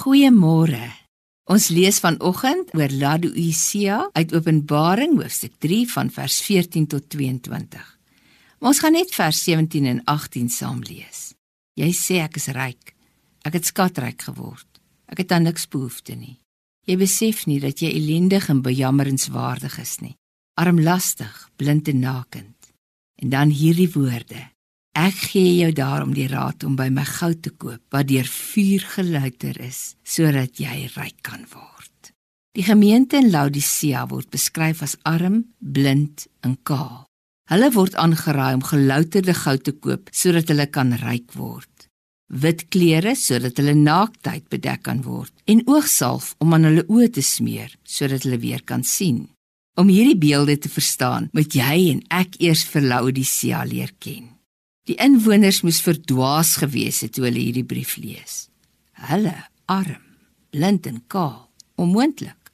Goeiemôre. Ons lees vanoggend oor Laodicea uit Openbaring hoofstuk 3 van vers 14 tot 22. Maar ons gaan net vers 17 en 18 saam lees. Jy sê ek is ryk. Ek het skatryk geword. Ek het aan niks behoefte nie. Jy besef nie dat jy ellendig en bejammeringswaardig is nie. Armlastig, blind en nakend. En dan hierdie woorde: Ek gee jou daarom die raad om by my goud te koop wat deur vuur gelouter is sodat jy ryk kan word. Die gemeente in Laodicea word beskryf as arm, blind en kaal. Hulle word aangeraai om gelouterde goud te koop sodat hulle kan ryk word. Wit klere sodat hulle naaktheid bedek kan word en oogsalf om aan hulle oë te smeer sodat hulle weer kan sien. Om hierdie beelde te verstaan, moet jy en ek eers vir Laodicea leer ken. Die inwoners moes verdwaas gewees het toe hulle hierdie brief lees. Hulle arm, blind en kaal, onmoontlik.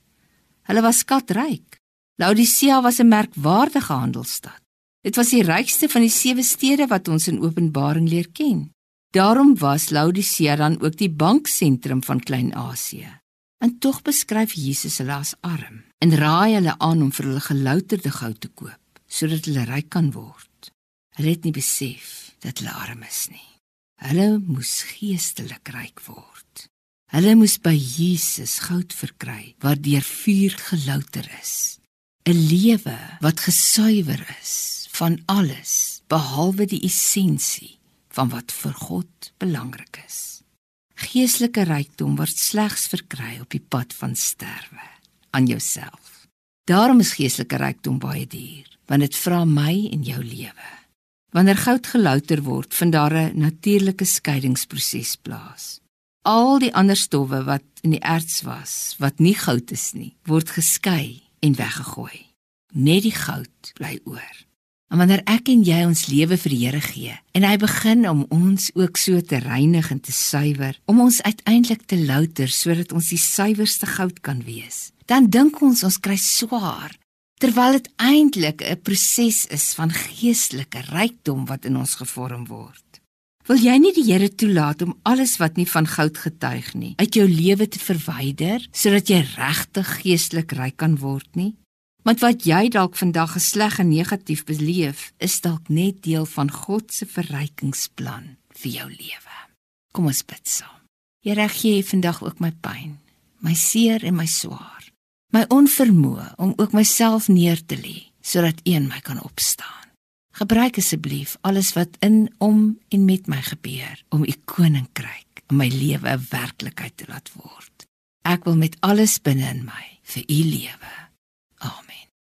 Hulle was skatryk. Laodicea was 'n merkwaardige handelsstad. Dit was die rykste van die sewe stede wat ons in Openbaring leer ken. Daarom was Laodicea dan ook die banksentrum van Klein-Asië. En tog beskryf Jesus hulle as arm en raai hulle aan om vir hulle gelouterde goud te koop sodat hulle ryk kan word. Hulle het nie besef dat hulle arm is nie. Hulle moes geestelik ryk word. Hulle moes by Jesus goud verkry wat deur vuur gelouter is. 'n Lewe wat gesuiwer is van alles behalwe die essensie van wat vir God belangrik is. Geestelike rykdom word slegs verkry op die pad van sterwe aan jouself. Daarom is geestelike rykdom baie duur, want dit vra my en jou lewe. Wanneer goud gelouter word, vind daar 'n natuurlike skeidingsproses plaas. Al die ander stowwe wat in die erts was, wat nie goud is nie, word geskei en weggegooi. Net die goud bly oor. En wanneer ek en jy ons lewe vir die Here gee en hy begin om ons ook so te reinig en te suiwer, om ons uiteindelik te louter sodat ons die suiwerste goud kan wees, dan dink ons ons kry swaar terwyl dit eintlik 'n proses is van geestelike rykdom wat in ons gevorm word. Wil jy nie die Here toelaat om alles wat nie van goud getuig nie uit jou lewe te verwyder sodat jy regtig geestelik ryk kan word nie? Want wat jy dalk vandag gesleg en negatief beleef, is dalk net deel van God se verrykingsplan vir jou lewe. Kom ons bid saam. Here, gee vandag ook my pyn, my seer en my swaar my onvermoë om ook myself neer te lê sodat een my kan opstaan. Gebruik asseblief alles wat in om en met my gebeur om u koninkryk in my lewe 'n werklikheid te laat word. Ek wil met alles binne in my vir u lewe.